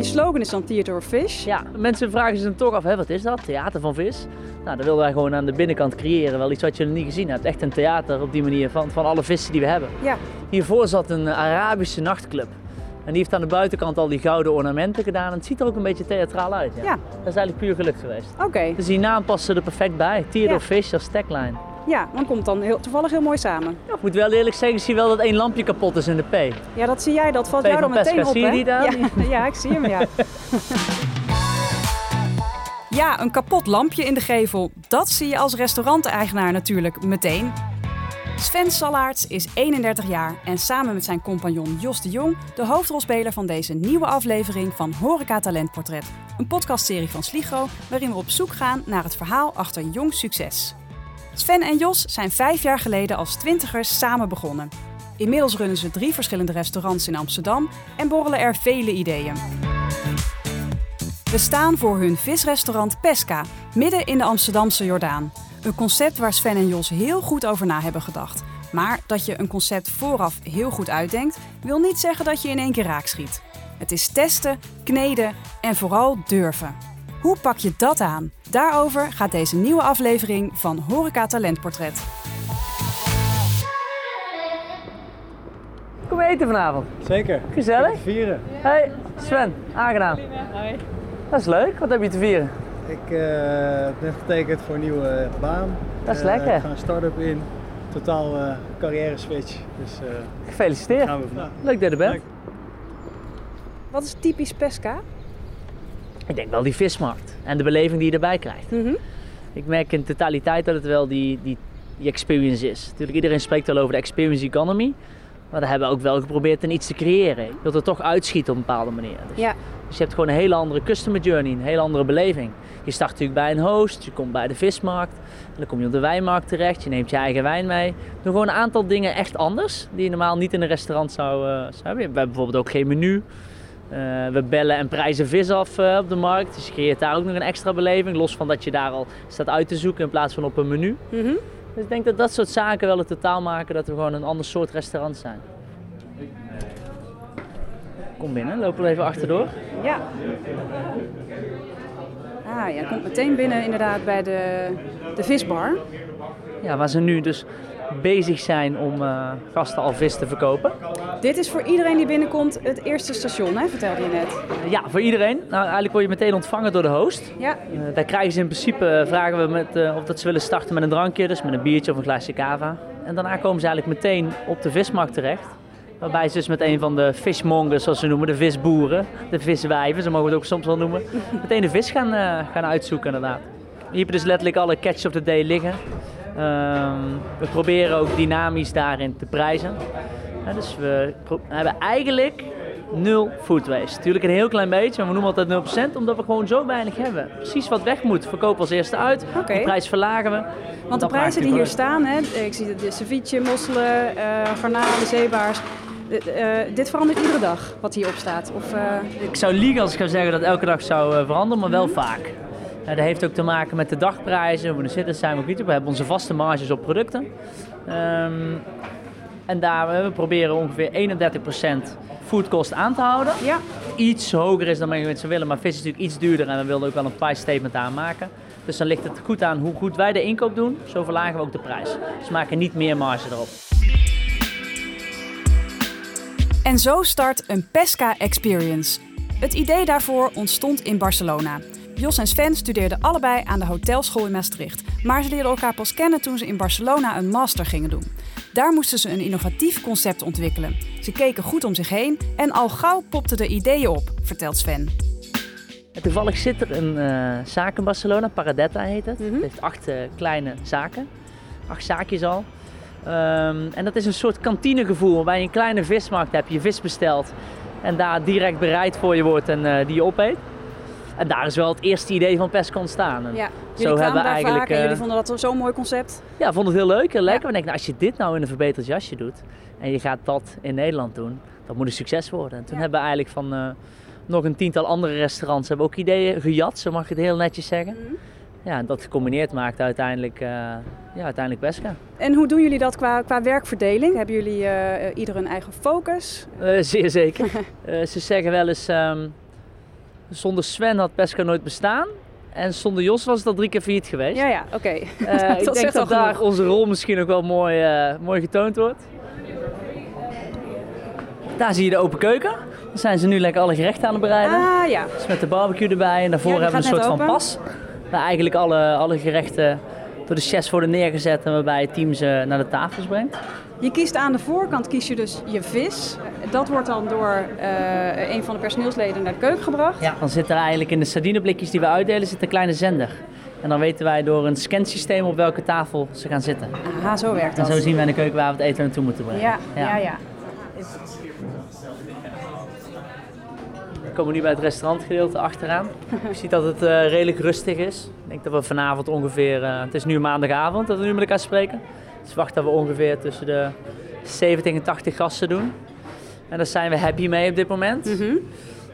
jullie slogan is dan Theater of Fish. Ja, mensen vragen zich dan toch af, hè, wat is dat? Theater van vis? Nou, dat wilden wij gewoon aan de binnenkant creëren. Wel iets wat je nog niet gezien hebt. Echt een theater op die manier van, van alle vissen die we hebben. Ja. Hiervoor zat een Arabische nachtclub. En die heeft aan de buitenkant al die gouden ornamenten gedaan. En het ziet er ook een beetje theatraal uit. Ja. Ja. Dat is eigenlijk puur geluk geweest. Oké. Dus die naam paste er perfect bij. Theater Ja. of Fish als tagline. Ja, dan komt het dan heel, toevallig heel mooi samen. Ja, ik moet wel eerlijk zeggen, ik zie wel dat één lampje kapot is in de P. Ja, dat zie jij. Dat valt jou dan meteen op, zie je die daar? Ja, ja, ik zie hem, ja. ja, een kapot lampje in de gevel. Dat zie je als restauranteigenaar natuurlijk meteen. Sven Sallaerts is 31 jaar en samen met zijn compagnon Jos de Jong de hoofdrolspeler van deze nieuwe aflevering van Horeca Talentportret. Een podcastserie van Sligo waarin we op zoek gaan naar het verhaal achter jong succes. Sven en Jos zijn vijf jaar geleden als twintigers samen begonnen. Inmiddels runnen ze drie verschillende restaurants in Amsterdam en borrelen er vele ideeën. We staan voor hun visrestaurant Pesca, midden in de Amsterdamse Jordaan. Een concept waar Sven en Jos heel goed over na hebben gedacht. Maar dat je een concept vooraf heel goed uitdenkt, wil niet zeggen dat je in één keer raak schiet. Het is testen, kneden en vooral durven. Hoe pak je dat aan? Daarover gaat deze nieuwe aflevering van Horeca Talentportret. Kom eten vanavond. Zeker. Gezellig. Te vieren. Hey, Sven, aangenaam. Dat is leuk. Wat heb je te vieren? Ik eh, heb net getekend voor een nieuwe baan. Dat is Eh, lekker. Ik ga een start-up in. Totaal eh, carrière switch. Dus eh Gefeliciteerd. gaan we vandaag. Leuk dat je er bent. Leuk. Wat is typisch Pesca? Ik denk wel die vismarkt en de beleving die je erbij krijgt. Mhm. Ik merk in totaliteit dat het wel die, die, die experience is. Natuurlijk, iedereen spreekt wel over de experience economy. Maar daar hebben we ook wel geprobeerd een iets te creëren. Je wilt er toch uitschieten op een bepaalde manier. Dus, Ja, dus je hebt gewoon een hele andere customer journey, een hele andere beleving. Je start natuurlijk bij een host, je komt bij de vismarkt. en Dan kom je op de wijnmarkt terecht, je neemt je eigen wijn mee. Doe gewoon een aantal dingen echt anders, die je normaal niet in een restaurant zou, eh, zou hebben. We hebben bijvoorbeeld ook geen menu. Eh, we bellen en prijzen vis af eh, op de markt. Dus je creëert daar ook nog een extra beleving. Los van dat je daar al staat uit te zoeken in plaats van op een menu. Mhm. Dus ik denk dat dat soort zaken wel het totaal maken dat we gewoon een ander soort restaurant zijn. Kom binnen, lopen we even achterdoor. ja. Ah, ja, komt meteen binnen inderdaad bij de, de visbar. Ja, waar ze nu dus bezig zijn om eh, gasten al vis te verkopen. Dit is voor iedereen die binnenkomt het eerste station, hè, vertelde je net. Ja, voor iedereen. Nou, eigenlijk word je meteen ontvangen door de host. Ja, Eh, daar krijgen ze in principe, eh, vragen we met, of dat ze willen starten met een drankje, dus met een biertje of een glaasje cava. En daarna komen ze eigenlijk meteen op de vismarkt terecht. Waarbij ze dus met een van de fishmongers, zoals ze noemen, de visboeren, de viswijven, zo mogen we het ook soms wel noemen, meteen de vis gaan, gaan uitzoeken inderdaad. Hier heb je dus letterlijk alle catch of the day liggen. Ehm, we proberen ook dynamisch daarin te prijzen. Ja, dus we hebben eigenlijk nul food waste. Natuurlijk een heel klein beetje, maar we noemen altijd 0%, omdat we gewoon zo weinig hebben. Precies wat weg moet, verkopen als eerste uit. De prijs verlagen we. want de prijzen die hier staan, hè, ik zie de ceviche, mosselen, eh garnalen, zeebaars. Eh, dit verandert iedere dag, wat hierop staat. Of, eh. Ik zou liegen als ik zou zeggen dat elke dag zou veranderen, maar wel vaak. Ja, dat heeft ook te maken met de dagprijzen. We zitten zijn we ook niet op. We hebben onze vaste marges op producten. Ehm, en daar we proberen ongeveer 31% foodkost aan te houden. ja, iets hoger is dan mensen willen. Maar vis is natuurlijk iets duurder en we wilden ook wel een price statement aanmaken. Dus dan ligt het goed aan hoe goed wij de inkoop doen, zo verlagen we ook de prijs. Dus we maken niet meer marge erop. En zo start een Pesca Experience. Het idee daarvoor ontstond in Barcelona. Jos en Sven studeerden allebei aan de hotelschool in Maastricht. Maar ze leerden elkaar pas kennen toen ze in Barcelona een master gingen doen. Daar moesten ze een innovatief concept ontwikkelen. Ze keken goed om zich heen en al gauw popten de ideeën op, vertelt Sven. En toevallig zit er een eh, zaak in Barcelona, Paradetta heet het. Mhm. Het heeft acht eh, kleine zaken, acht zaakjes al. Ehm, en dat is een soort kantinegevoel waarbij je een kleine vismarkt hebt, je vis bestelt en daar direct bereid voor je wordt en eh, die je opeet. En daar is wel het eerste idee van Pesca ontstaan. En Ja, Zo jullie kwamen hebben we eigenlijk, vaak en jullie eh, vonden dat zo'n mooi concept. Ja, vond het heel leuk, heel lekker. Ja. We denken, nou, als je dit nou in een verbeterd jasje doet en je gaat dat in Nederland doen, dat moet een succes worden. En toen Ja. hebben we eigenlijk van eh, nog een tiental andere restaurants hebben ook ideeën gejat, zo mag je het heel netjes zeggen. Mhm. Ja, en dat gecombineerd maakt uiteindelijk, eh ja, uiteindelijk Pesca. En hoe doen jullie dat qua, qua werkverdeling? Hebben jullie ieder een eigen focus? Zeer zeker. Ze zeggen wel eens, ehm, Zonder Sven had Pesca nooit bestaan. En zonder Jos was het al drie keer failliet geweest. Ja, ja, oké. Eh, ik denk dat daar genoeg. onze rol misschien ook wel mooi, eh, mooi getoond wordt. Daar zie je de open keuken. Dan zijn ze nu lekker alle gerechten aan het bereiden. Ah, ja. Dus met de barbecue erbij. En daarvoor Ja, hebben we een soort van pas. Waar eigenlijk alle, alle gerechten door de chefs worden neergezet. En waarbij het team ze naar de tafels brengt. Je kiest aan de voorkant kies je dus je vis. Dat wordt dan door eh, een van de personeelsleden naar de keuken gebracht. Dan zit er eigenlijk in de sardineblikjes die we uitdelen zit een kleine zender. En dan weten wij door een scansysteem op welke tafel ze gaan zitten. Aha, zo werkt En dat. zo zien wij in de keuken waar we het eten naartoe moeten brengen. Ja, ja, ja. We komen nu bij het restaurantgedeelte achteraan. Je ziet dat het eh, redelijk rustig is. Ik denk dat we vanavond ongeveer, eh, het is nu maandagavond dat we nu met elkaar spreken. Verwacht dat we ongeveer tussen de 70 en 80 gasten doen. En daar zijn we happy mee op dit moment. Mhm.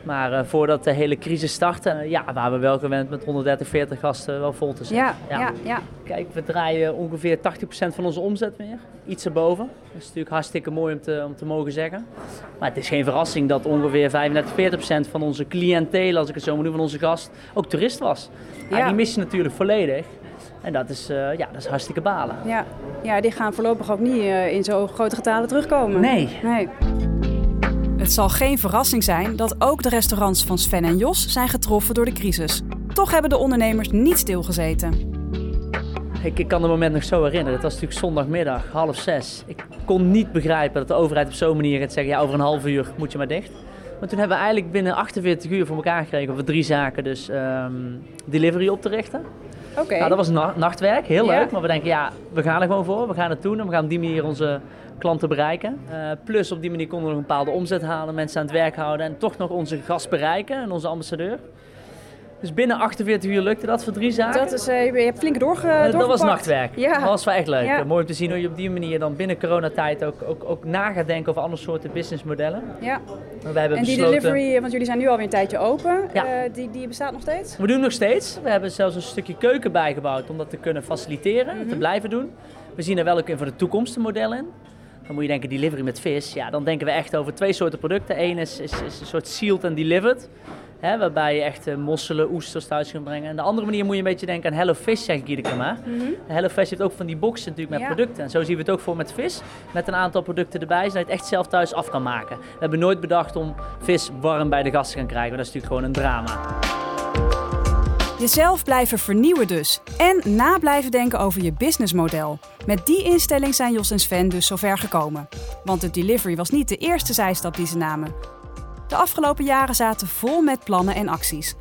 Maar eh, voordat de hele crisis startte, eh, ja, waren we wel gewend met 130, 40 gasten wel vol te zijn. Ja, ja, ja. Kijk, we draaien ongeveer 80% van onze omzet meer. Iets erboven. Dat is natuurlijk hartstikke mooi om te, om te mogen zeggen. Maar het is geen verrassing dat ongeveer 35, 40% van onze cliëntele, als ik het zo moet noemen, van onze gast, ook toerist was. Ja. Ja. die mis je natuurlijk volledig. En dat is, eh, ja, dat is hartstikke balen. Ja, ja die gaan voorlopig ook niet eh, in zo grote getalen terugkomen. Nee. nee. Het zal geen verrassing zijn dat ook de restaurants van Sven en Jos zijn getroffen door de crisis. Toch hebben de ondernemers niet stilgezeten. Ik, ik kan het moment nog zo herinneren. Het was natuurlijk zondagmiddag, half zes. Ik kon niet begrijpen dat de overheid op zo'n manier gaat zeggen... ja, over een half uur moet je maar dicht. Maar toen hebben we eigenlijk binnen 48 uur voor elkaar gekregen... voor drie zaken dus ehm, delivery op te richten. Oké. Nou, dat was na- nachtwerk, heel leuk. Maar we denken, ja, we gaan er gewoon voor. We gaan het doen en we gaan op die manier onze klanten bereiken. Eh, plus op die manier konden we nog een bepaalde omzet halen, mensen aan het werk houden... en toch nog onze gast bereiken en onze ambassadeur. Dus binnen 48 uur lukte dat voor drie zaken. Dat is, eh, je hebt flink doorge, Eh, dat was nachtwerk. Ja. Dat was wel echt leuk. Ja. Eh, Mooi om te zien hoe je op die manier dan binnen coronatijd ook, ook, ook na gaat denken over andere soorten businessmodellen. Ja. Wij hebben En die besloten... delivery, want jullie zijn nu alweer een tijdje open, Ja. die, die bestaat nog steeds? We doen nog steeds. We hebben zelfs een stukje keuken bijgebouwd om dat te kunnen faciliteren, Mhm. te blijven doen. We zien er wel ook in voor de toekomst een model in. Dan moet je denken delivery met vis. Ja, dan denken we echt over twee soorten producten. Eén is, is, is een soort sealed and delivered. Hè, waarbij je echt eh, mosselen, oesters thuis kunt brengen. En de andere manier moet je een beetje denken aan Hello Fish, zeg ik iedere keer maar. Hello Fish heeft ook van die boxen natuurlijk met Ja. producten. En zo zien we het ook voor met vis. Met een aantal producten erbij, zodat je het echt zelf thuis af kan maken. We hebben nooit bedacht om vis warm bij de gast te gaan krijgen. want Dat is natuurlijk gewoon een drama. Jezelf blijven vernieuwen dus. En na blijven denken over je businessmodel. Met die instelling zijn Jos en Sven dus zover gekomen. Want de delivery was niet de eerste zijstap die ze namen. De afgelopen jaren zaten vol met plannen en acties.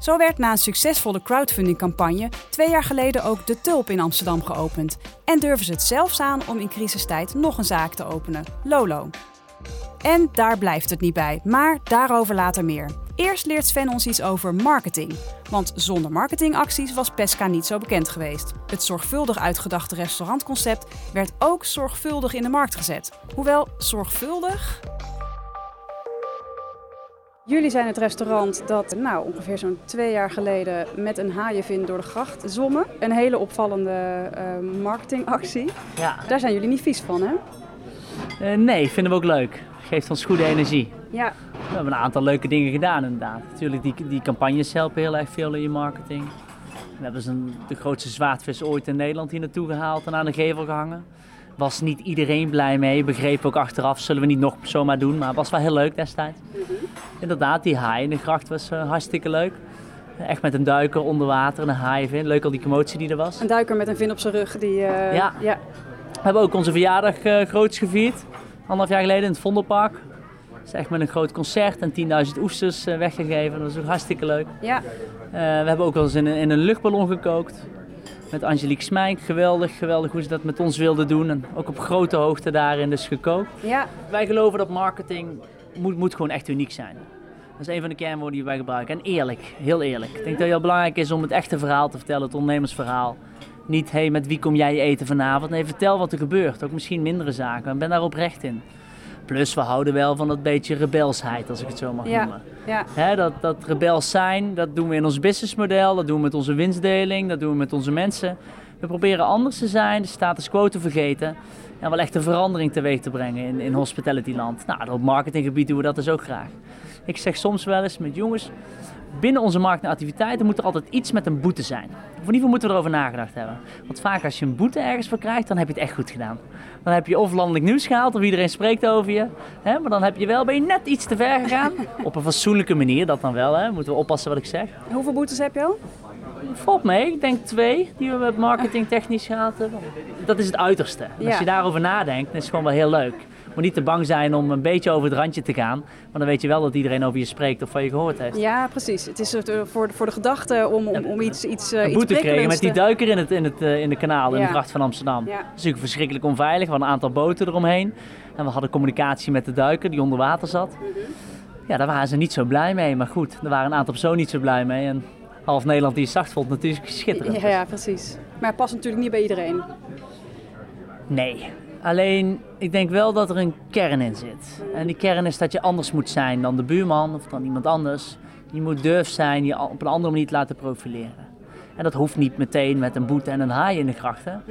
Zo werd na een succesvolle crowdfundingcampagne twee jaar geleden ook de Tulp in Amsterdam geopend. En durven ze het zelfs aan om in crisistijd nog een zaak te openen, Lolo. En daar blijft het niet bij, maar daarover later meer. Eerst leert Sven ons iets over marketing. Want zonder marketingacties was Pesca niet zo bekend geweest. Het zorgvuldig uitgedachte restaurantconcept werd ook zorgvuldig in de markt gezet. Hoewel zorgvuldig. Jullie zijn het restaurant dat nou, ongeveer zo'n twee jaar geleden met een haaienvin door de gracht zwommen. Een hele opvallende eh, marketingactie. Ja. Daar zijn jullie niet vies van, hè? Eh, nee, vinden we ook leuk. Geeft ons goede energie. Ja, We hebben een aantal leuke dingen gedaan inderdaad. Natuurlijk, die, die campagnes helpen heel erg veel in je marketing. We hebben zo'n, de grootste zwaardvis ooit in Nederland hier naartoe gehaald en aan de gevel gehangen. Was niet iedereen blij mee, begreep ook achteraf, zullen we niet nog zomaar doen, maar was wel heel leuk destijds. Inderdaad, die haai in de gracht was eh, hartstikke leuk. Echt met een duiker onder water en een haaienvin. Leuk al die commotie die er was. een duiker met een vin op zijn rug die... eh, Ja. ja. We hebben ook onze verjaardag eh groots gevierd. Anderhalf jaar geleden in het Vondelpark. Dus echt met een groot concert en 10.000 oesters weggegeven. Dat was ook hartstikke leuk. ja. We hebben ook wel eens in een, in een luchtballon gekookt. Met Angelique Smijk. Geweldig, geweldig hoe ze dat met ons wilden doen. En ook op grote hoogte daarin dus gekookt. Ja, Wij geloven dat marketing moet, moet gewoon echt uniek zijn. Dat is een van de kernwoorden die wij gebruiken. En eerlijk, heel eerlijk. Ik denk dat het heel belangrijk is om het echte verhaal te vertellen, het ondernemersverhaal. Niet, hé, hey, met wie kom jij eten vanavond? Nee, vertel wat er gebeurt. Ook misschien mindere zaken. En ben daar oprecht in. Plus, we houden wel van dat beetje rebelsheid, als ik het zo mag ja, noemen. ja. Hè, dat, dat rebels zijn, dat doen we in ons businessmodel, dat doen we met onze winstdeling, dat doen we met onze mensen. We proberen anders te zijn, de status quo te vergeten en wel echt een verandering teweeg te brengen in, in hospitalityland. Nou, op marketinggebied doen we dat dus ook graag. Ik zeg soms wel eens met jongens, binnen onze markt en activiteiten moet er altijd iets met een boete zijn. Of in ieder geval moeten we erover nagedacht hebben. Want vaak als je een boete ergens voor krijgt, dan heb je het echt goed gedaan. Dan heb je of landelijk nieuws gehaald, of iedereen spreekt over je. Hè? Maar dan heb je wel, ben je net iets te ver gegaan. Op een fatsoenlijke manier, dat dan wel. Hè? Moeten we oppassen wat ik zeg. Hoeveel boetes heb je al? Valt mee, ik denk twee die we met marketing technisch gehad hebben. Dat is het uiterste. En Als je daarover nadenkt, dan is het gewoon wel heel leuk. Je moet niet te bang zijn om een beetje over het randje te gaan. Maar dan weet je wel dat iedereen over je spreekt of van je gehoord heeft. Ja, precies. Het is er voor, voor de gedachte om, om, om iets, iets, eh, een iets boete kregen met die duiker in, het, in, het, eh, in de kanaal in Ja. de gracht van Amsterdam. Ja. Dat is natuurlijk verschrikkelijk onveilig. We hadden een aantal boten eromheen. En we hadden communicatie met de duiker die onder water zat. Mhm. Ja, daar waren ze niet zo blij mee. Maar goed, er waren een aantal personen niet zo blij mee. En half Nederland die het zacht vond natuurlijk schitterend. Ja, ja, precies. Maar het past natuurlijk niet bij iedereen. Nee. Alleen, ik denk wel dat er een kern in zit. En die kern is dat je anders moet zijn dan de buurman of dan iemand anders. Je moet durf zijn, je op een andere manier te laten profileren. En dat hoeft niet meteen met een boete en een haai in de grachten.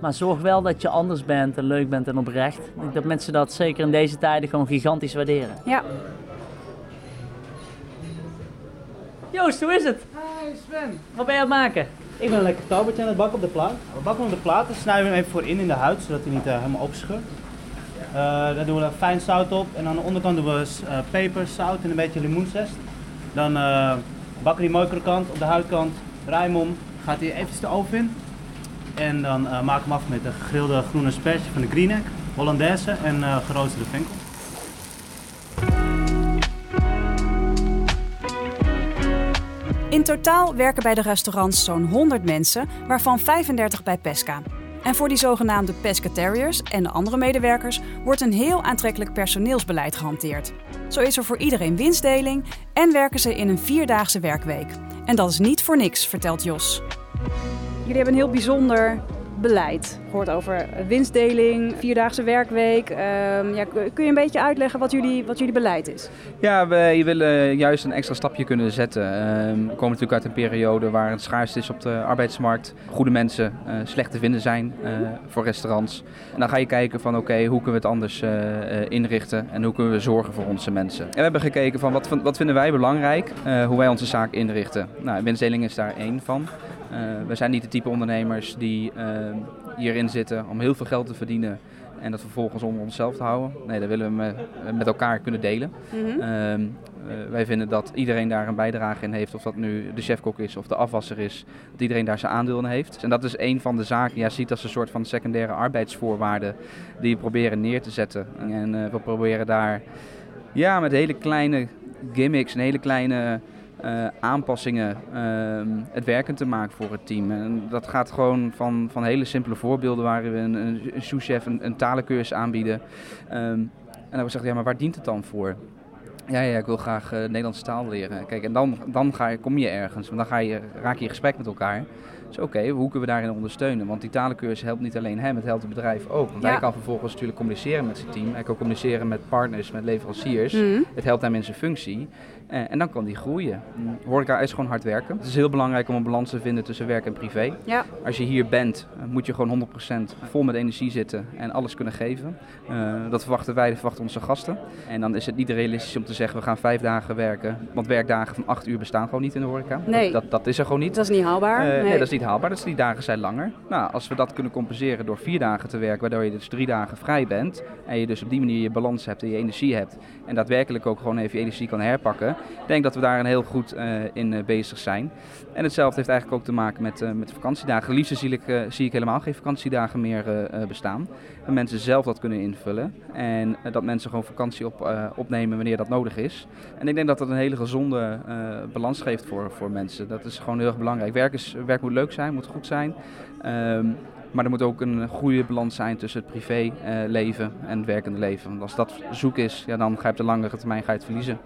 Maar zorg wel dat je anders bent en leuk bent en oprecht. Ik denk dat mensen dat zeker in deze tijden gewoon gigantisch waarderen. Ja. Joost, hoe is het? Hi Sven. Wat ben je aan het maken? Ik ben een lekker taubertje aan het bakken op de plaat. We bakken hem op de plaat, dan snijden we hem even voor in in de huid, zodat hij niet eh, helemaal opscheurt. Eh daar doen we er fijn zout op en aan de onderkant doen we eh, peper, zout en een beetje limoenzest. Dan eh, bakken die mooi krokant op de huidkant, hem om, gaat hij eventjes de oven in. En dan eh maken we hem af met de gegrilde groene asperge van de Greenegg, Hollandaise en eh geroosterde venkel. In totaal werken bij de restaurants zo'n 100 mensen, waarvan 35 bij Pesca. En voor die zogenaamde pescatariërs en de andere medewerkers wordt een heel aantrekkelijk personeelsbeleid gehanteerd. Zo is er voor iedereen winstdeling en werken ze in een vierdaagse werkweek. En dat is niet voor niks, vertelt Jos. Jullie hebben een heel bijzonder beleid. Gehoord over winstdeling, vierdaagse werkweek. Ehm, ja, kun je een beetje uitleggen wat jullie, wat jullie beleid is? Ja, we willen juist een extra stapje kunnen zetten. Ehm, we komen natuurlijk uit een periode waar het schaarst is op de arbeidsmarkt. Goede mensen eh, slecht te vinden zijn eh, voor restaurants. En dan ga je kijken van oké, hoe kunnen we het anders eh, eh, inrichten en hoe kunnen we zorgen voor onze mensen. En we hebben gekeken van wat, wat vinden wij belangrijk, eh, hoe wij onze zaak inrichten. Nou, winstdeling is daar één van. Eh, we zijn niet de type ondernemers die eh, hierin zitten om heel veel geld te verdienen en dat vervolgens onder onszelf te houden. Nee, dat willen we met, met elkaar kunnen delen. Ehm, eh, wij vinden dat iedereen daar een bijdrage in heeft, of dat nu de chefkok is of de afwasser is, dat iedereen daar zijn aandeel in heeft. En dat is een van de zaken, ja, ziet als een soort van secundaire arbeidsvoorwaarden die we proberen neer te zetten. En eh, we proberen daar ja, met hele kleine gimmicks en hele kleine eh, aanpassingen ehm, het werkend te maken voor het team. En dat gaat gewoon van, van hele simpele voorbeelden waar we een, een, een souschef een, een aanbieden. Ehm, en dan wordt gezegd, ja, maar waar dient het dan voor? Ja, ja, ik wil graag eh, Nederlandse taal leren. Kijk, en dan, dan ga je, kom je ergens, want dan ga je, raak je in gesprek met elkaar. Dus oké, hoe kunnen we daarin ondersteunen? Want die talencursus helpt niet alleen hem, het helpt het bedrijf ook. Want Ja. hij kan vervolgens natuurlijk communiceren met zijn team. Hij kan communiceren met partners, met leveranciers. Mhm. Het helpt hem in zijn functie. Eh, en dan kan die groeien. Mm, Horeca is gewoon hard werken. Het is heel belangrijk om een balans te vinden tussen werk en privé. Ja. Als je hier bent, eh, moet je gewoon 100% vol met energie zitten en alles kunnen geven. Eh, dat verwachten wij, dat verwachten onze gasten. En dan is het niet realistisch om te zeggen, we gaan vijf dagen werken. Want werkdagen van acht uur bestaan gewoon niet in de horeca. Nee. Dat, dat, dat is er gewoon niet. Dat is niet haalbaar. Nee. nee. dat is niet haalbaar. Dat is, die dagen zijn langer. Nou, als we dat kunnen compenseren door vier dagen te werken, waardoor je dus drie dagen vrij bent. En je dus op die manier je balans hebt en je energie hebt. En daadwerkelijk ook gewoon even je energie kan herpakken. Ik denk dat we daar een heel goed eh, in eh, bezig zijn. En hetzelfde heeft eigenlijk ook te maken met, eh, met vakantiedagen. Liefst zie ik, zie ik helemaal geen vakantiedagen meer bestaan. Dat mensen zelf dat kunnen invullen. En dat mensen gewoon vakantie op, opnemen wanneer dat nodig is. En ik denk dat dat een hele gezonde balans geeft voor, voor mensen. Dat is gewoon heel erg belangrijk. Werk, is, werk moet leuk zijn, moet goed zijn. Ehm, maar er moet ook een goede balans zijn tussen het privéleven en het werkende leven. Want als dat zoek is, ja, dan ga je op de langere termijn ga je het verliezen.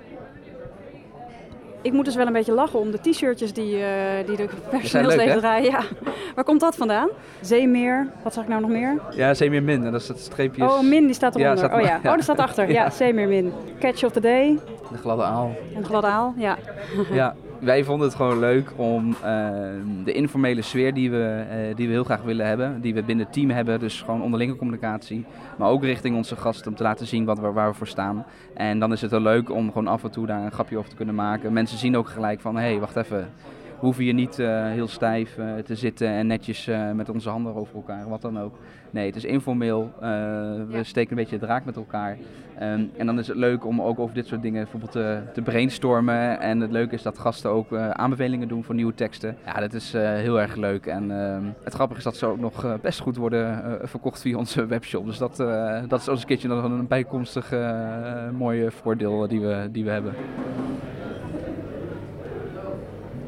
Ik moet dus wel een beetje lachen om de t-shirtjes die, eh, die de personeelsleven draaien. Ja. Waar komt dat vandaan? Zeemeer, wat zag ik nou nog meer? Ja, Zeemeer Min. Dat is het streepje. Oh, Min, die staat Ja, eronder. staat oh ja, oh, dat staat achter. Ja, Ja. Zeemeer Min. Catch of the day De gladde aal. en gladde aal. Ja. Ja, wij vonden het gewoon leuk om ehm, de informele sfeer die we, eh, die we heel graag willen hebben, die we binnen het team hebben, dus gewoon onderlinge communicatie, maar ook richting onze gasten om te laten zien wat we, waar we voor staan. En dan is het wel leuk om gewoon af en toe daar een grapje over te kunnen maken. Mensen zien ook gelijk van, hé, hey, wacht even, hoeven hier niet uh, heel stijf uh, te zitten en netjes met onze handen over elkaar, wat dan ook. Nee, het is informeel. we ja. steken een beetje de draak met elkaar. Um, en dan is het leuk om ook over dit soort dingen bijvoorbeeld te, te brainstormen. En het leuke is dat gasten ook aanbevelingen doen voor nieuwe teksten. Ja, dat is heel erg leuk. En ehm, het grappige is dat ze ook nog best goed worden verkocht via onze webshop. Dus dat, dat is als een keertje nog een bijkomstig mooi voordeel die we, die we hebben.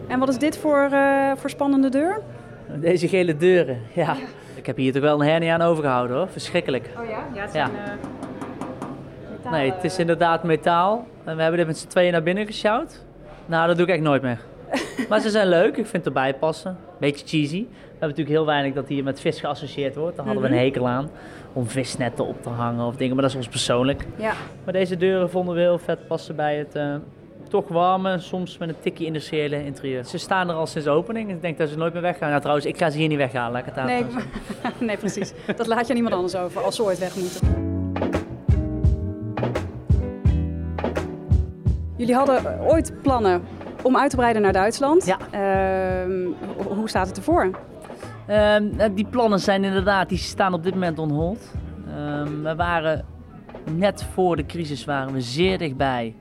En wat is dit voor, uh, voor spannende deur? Deze gele deuren, ja. ja. Ik heb hier toch wel een hernia aan overgehouden hoor, verschrikkelijk. Oh ja? Ja, het ja. Uh, metaal, Nee, het is inderdaad metaal. En we hebben dit met z'n tweeën naar binnen gesjouwd. Nou, dat doe ik echt nooit meer. maar ze zijn leuk, ik vind het erbij passen. Beetje cheesy. We hebben natuurlijk heel weinig dat hier met vis geassocieerd wordt. Daar hadden we een mhm. hekel aan. Om visnetten op te hangen of dingen, maar dat is ons persoonlijk. Ja. Maar deze deuren vonden we heel vet passen bij het, uh, toch warme, soms met een tikje industriële interieur. Ze staan er al sinds de opening. Ik denk dat ze nooit meer weggaan. Nou, trouwens, ik ga ze hier niet weghalen. Laat ik het nee, nee, precies. Dat laat je niemand anders over als ze ooit weg moeten. Jullie hadden ooit plannen om uit te breiden naar Duitsland. Ja. Uh, hoe staat het ervoor? Uh, die plannen zijn inderdaad, die staan op dit moment on hold. Ehm, we waren net voor de crisis waren we zeer dichtbij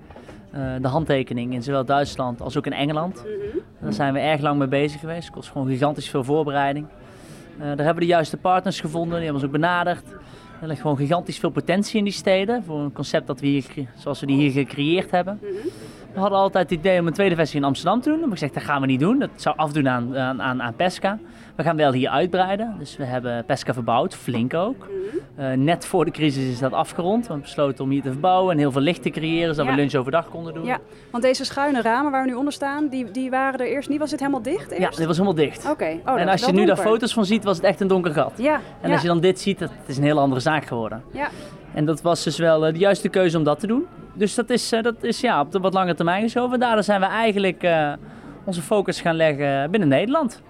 de handtekening in zowel Duitsland als ook in Engeland. Mm Daar zijn we erg lang mee bezig geweest. Het kost gewoon gigantisch veel voorbereiding. Uh, daar hebben we de juiste partners gevonden, die hebben ons ook benaderd. Er ligt gewoon gigantisch veel potentie in die steden voor een concept dat we hier, zoals we die hier gecreëerd hebben. -hmm. We hadden altijd het idee om een tweede vestiging in Amsterdam te doen. Maar ik zeg, dat gaan we niet doen. Dat zou afdoen aan, aan, aan Pesca. We gaan wel hier uitbreiden. Dus we hebben Pesca verbouwd, flink ook. Uh, net voor de crisis is dat afgerond. We hebben besloten om hier te verbouwen en heel veel licht te creëren, zodat ja. we lunch overdag konden doen. Ja, want deze schuine ramen waar we nu onder staan, die, die waren er eerst niet. Was het helemaal dicht eerst? Ja, dit was helemaal dicht. Oké. Okay. Oh, en als je nu daar foto's van ziet, was het echt een donker gat. Ja. En als je dan dit ziet, het is een heel andere zaak geworden. Ja. En dat was dus wel de juiste keuze om dat te doen. Dus dat is, dat is ja, op de wat lange termijn geschoven. Daardoor zijn we eigenlijk uh, onze focus gaan leggen binnen Nederland.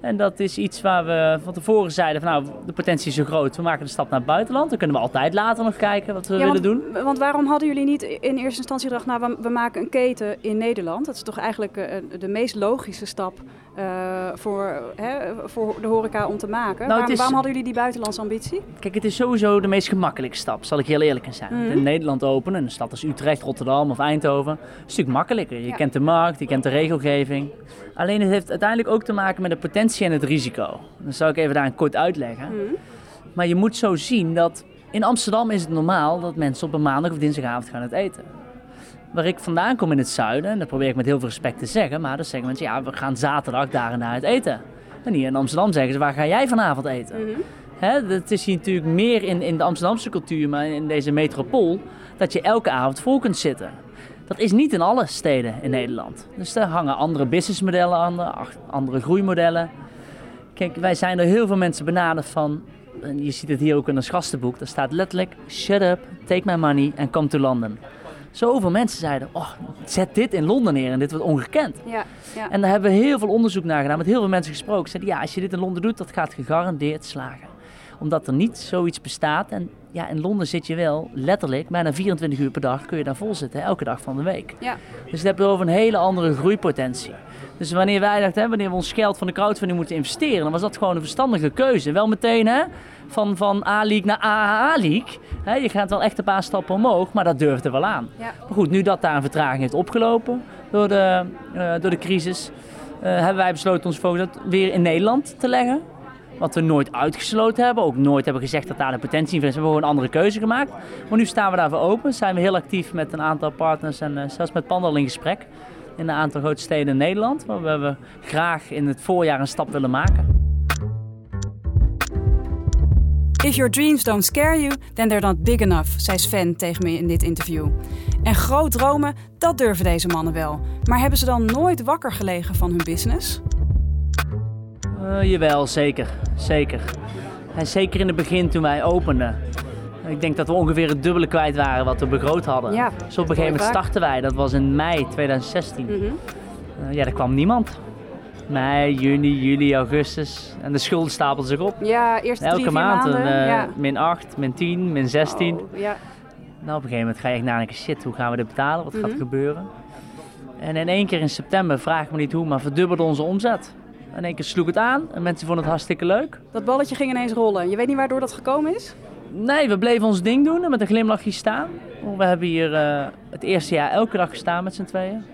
En dat is iets waar we van tevoren zeiden van nou, de potentie is zo groot, we maken de stap naar het buitenland. Dan kunnen we altijd later nog kijken wat we ja, willen want, doen. Want waarom hadden jullie niet in eerste instantie gedacht, nou we, we maken een keten in Nederland. Dat is toch eigenlijk uh, de meest logische stap uh, voor, hè, voor de horeca om te maken. Nou, waarom, is, waarom, hadden jullie die buitenlandse ambitie? Kijk, het is sowieso de meest gemakkelijke stap, zal ik heel eerlijk in zijn. Mm. In Nederland openen, een stad als Utrecht, Rotterdam of Eindhoven, is een stuk makkelijker. Je ja. kent de markt, je kent de regelgeving. Alleen het heeft uiteindelijk ook te maken met de potentie en het risico. Dan zou ik even daar een kort uitleggen. Mm. Maar je moet zo zien dat in Amsterdam is het normaal dat mensen op een maandag of dinsdagavond gaan het eten. Waar ik vandaan kom in het zuiden, en dat probeer ik met heel veel respect te zeggen, maar dan zeggen mensen, ja, we gaan zaterdag daar en daar het eten. En hier in Amsterdam zeggen ze, waar ga jij vanavond eten? Mm -hmm. dat is hier natuurlijk meer in, in de Amsterdamse cultuur, maar in deze metropool, dat je elke avond vol kunt zitten. Dat is niet in alle steden in Nederland. Dus daar hangen andere businessmodellen aan, andere groeimodellen. Kijk, wij zijn er heel veel mensen benaderd van, en je ziet het hier ook in ons gastenboek, daar staat letterlijk, shut up, take my money and come to London. Zoveel mensen zeiden, oh, zet dit in Londen neer en dit wordt ongekend. Ja, ja. En daar hebben we heel veel onderzoek naar gedaan, met heel veel mensen gesproken. Zeiden, ja, als je dit in Londen doet, dat gaat gegarandeerd slagen. Omdat er niet zoiets bestaat. En ja, in Londen zit je wel letterlijk bijna 24 uur per dag kun je daar vol zitten, elke dag van de week. Ja. Dus dat heb je over een hele andere groeipotentie. Dus wanneer wij dachten, wanneer we ons geld van de crowdfunding moeten investeren, dan was dat gewoon een verstandige keuze. Wel meteen hè, van, van A-League naar AAA-League. Je gaat wel echt een paar stappen omhoog, maar dat durfde wel aan. Ja. Maar goed, nu dat daar een vertraging heeft opgelopen door de, uh, door de crisis, uh, hebben wij besloten ons focus weer in Nederland te leggen. Wat we nooit uitgesloten hebben. Ook nooit hebben gezegd dat daar de potentie in is. We hebben gewoon een andere keuze gemaakt. Maar nu staan we daarvoor open. Zijn we heel actief met een aantal partners en uh, zelfs met Pandal in gesprek. In een aantal grote steden in Nederland. Waar we graag in het voorjaar een stap willen maken. If your dreams don't scare you, then they're not big enough, zei Sven tegen me in dit interview. En groot dromen, dat durven deze mannen wel. Maar hebben ze dan nooit wakker gelegen van hun business? Uh, jawel, zeker. Zeker. En zeker in het begin toen wij openden. Ik denk dat we ongeveer het dubbele kwijt waren wat we begroot hadden. Ja, dus op een gegeven moment startten wij, dat was in mei 2016. Mm -hmm. Uh, ja, er kwam niemand. Mei, juni, juli, augustus. En de schulden stapelden zich op. Ja, eerst Elke drie, maand maanden. een, uh, ja. min 8, min 10, min 16. Oh, ja. Nou, op een gegeven moment ga je echt nadenken, shit, hoe gaan we dit betalen? Wat gaat Mhm. er gebeuren? En in één keer in september, vraag me niet hoe, maar verdubbelde onze omzet. In één keer sloeg het aan en mensen vonden het hartstikke leuk. Dat balletje ging ineens rollen. Je weet niet waardoor dat gekomen is? Nee, we bleven ons ding doen en met een glimlachje staan. We hebben hier eh, het eerste jaar elke dag gestaan met z'n tweeën.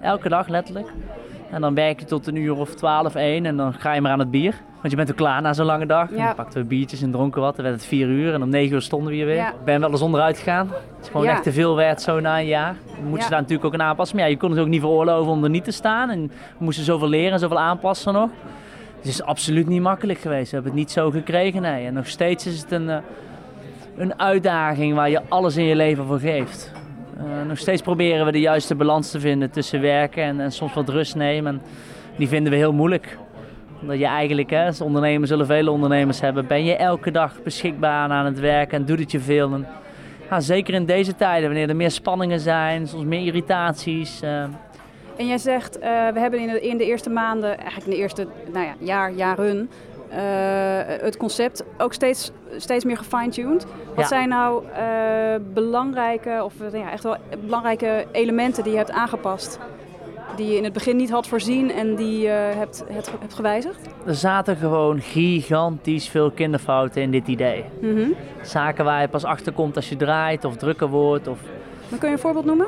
Elke dag, letterlijk. En dan werk je tot een uur of twaalf, één en dan ga je maar aan het bier. Want je bent ook klaar na zo'n lange dag. Ja. dan pakten we biertjes en dronken wat. Dan werd het vier uur en om negen uur stonden we hier weer. Ja. Ik ben wel eens onderuit gegaan. Het is gewoon Ja. echt te veel werd zo na een jaar. We moesten daar natuurlijk ook aan aanpassen. Maar ja, je kon het ook niet veroorloven om er niet te staan. En we moesten zoveel leren en zoveel aanpassen nog. Het is absoluut niet makkelijk geweest. We hebben het niet zo gekregen, nee. En nog steeds is het een, eh, een uitdaging waar je alles in je leven voor geeft. Eh, nog steeds proberen we de juiste balans te vinden tussen werken en, en soms wat rust nemen. En die vinden we heel moeilijk. Omdat je eigenlijk, hè, als ondernemer zullen vele ondernemers hebben, ben je elke dag beschikbaar aan het werken en doet het je veel. En, ja, zeker in deze tijden, wanneer er meer spanningen zijn, soms meer irritaties. eh, En jij zegt, eh, we hebben in de, in de eerste maanden, eigenlijk in de eerste nou ja, jaar, jaren, het concept ook steeds, steeds meer gefine-tuned. Wat Ja. zijn nou eh, belangrijke, of eh, ja, echt wel belangrijke elementen die je hebt aangepast? Die je in het begin niet had voorzien en die je hebt, hebt, hebt gewijzigd? er zaten gewoon gigantisch veel kinderfouten in dit idee. Mhm. Zaken waar je pas achter komt als je draait of drukker wordt. Of... Dan kun je een voorbeeld noemen?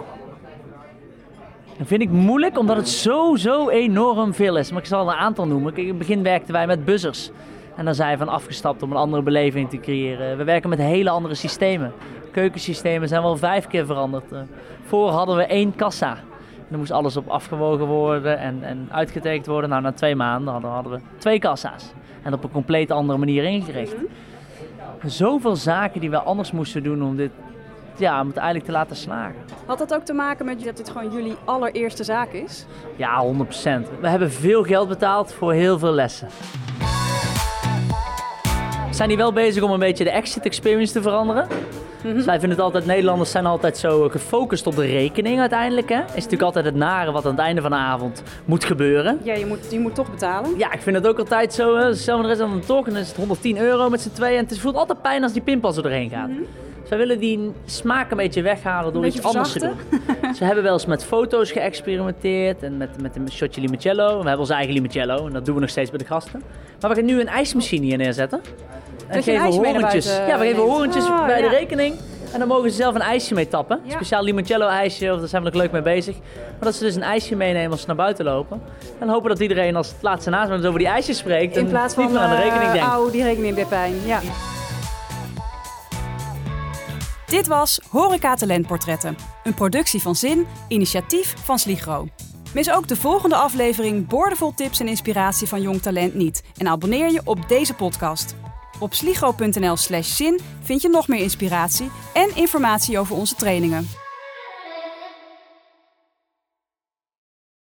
Dat vind ik moeilijk omdat het zo, zo enorm veel is. Maar ik zal een aantal noemen. Kijk, in het begin werkten wij met buzzers. En daar zijn we van afgestapt om een andere beleving te creëren. We werken met hele andere systemen. Keukensystemen zijn wel vijf keer veranderd. Eh, Voor hadden we één kassa. En dan moest alles op afgewogen worden en, en uitgetekend worden. Nou, na twee maanden hadden, hadden we twee kassa's. En op een compleet andere manier ingericht. Zoveel zaken die we anders moesten doen om dit ja, om het eigenlijk te laten slagen. Had dat ook te maken met dat dit gewoon jullie allereerste zaak is? Ja, 100%. We hebben veel geld betaald voor heel veel lessen. We zijn hier wel bezig om een beetje de exit experience te veranderen. Dus wij vinden het altijd, Nederlanders zijn altijd zo gefocust op de rekening uiteindelijk. Hè? Is natuurlijk altijd het nare wat aan het einde van de avond moet gebeuren. Ja, je moet, je moet toch betalen. Ja, ik vind het ook altijd zo. Hè. De rest dan toch en dan is het 110 euro met z'n tweeën. En het voelt altijd pijn als die pinpas er doorheen gaat. Dus wij willen die smaak een beetje weghalen door iets anders te doen. Ze hebben wel eens met foto's geëxperimenteerd en met, met een shotje limoncello. We hebben onze eigen limoncello en dat doen we nog steeds bij de gasten. Maar we gaan nu een ijsmachine hier neerzetten. En Dat naar horentjes. Ja, we geven horentjes Oh, bij ja. de rekening. En dan mogen ze zelf een ijsje mee tappen. Ja. Speciaal limoncello ijsje, of daar zijn we nog leuk mee bezig. Maar dat ze dus een ijsje meenemen als ze naar buiten lopen. En hopen dat iedereen als het laatste naast me over die ijsjes spreekt. In en plaats van niet meer aan de rekening eh, denkt. auw, die rekening deed pijn. Ja. Dit was Horeca Talentportretten. Een productie van Zin, initiatief van Sligro. Mis ook de volgende aflevering boordevol tips en inspiratie van jong talent niet. En abonneer je op deze podcast. Op sligro.nl slash zin vind je nog meer inspiratie en informatie over onze trainingen.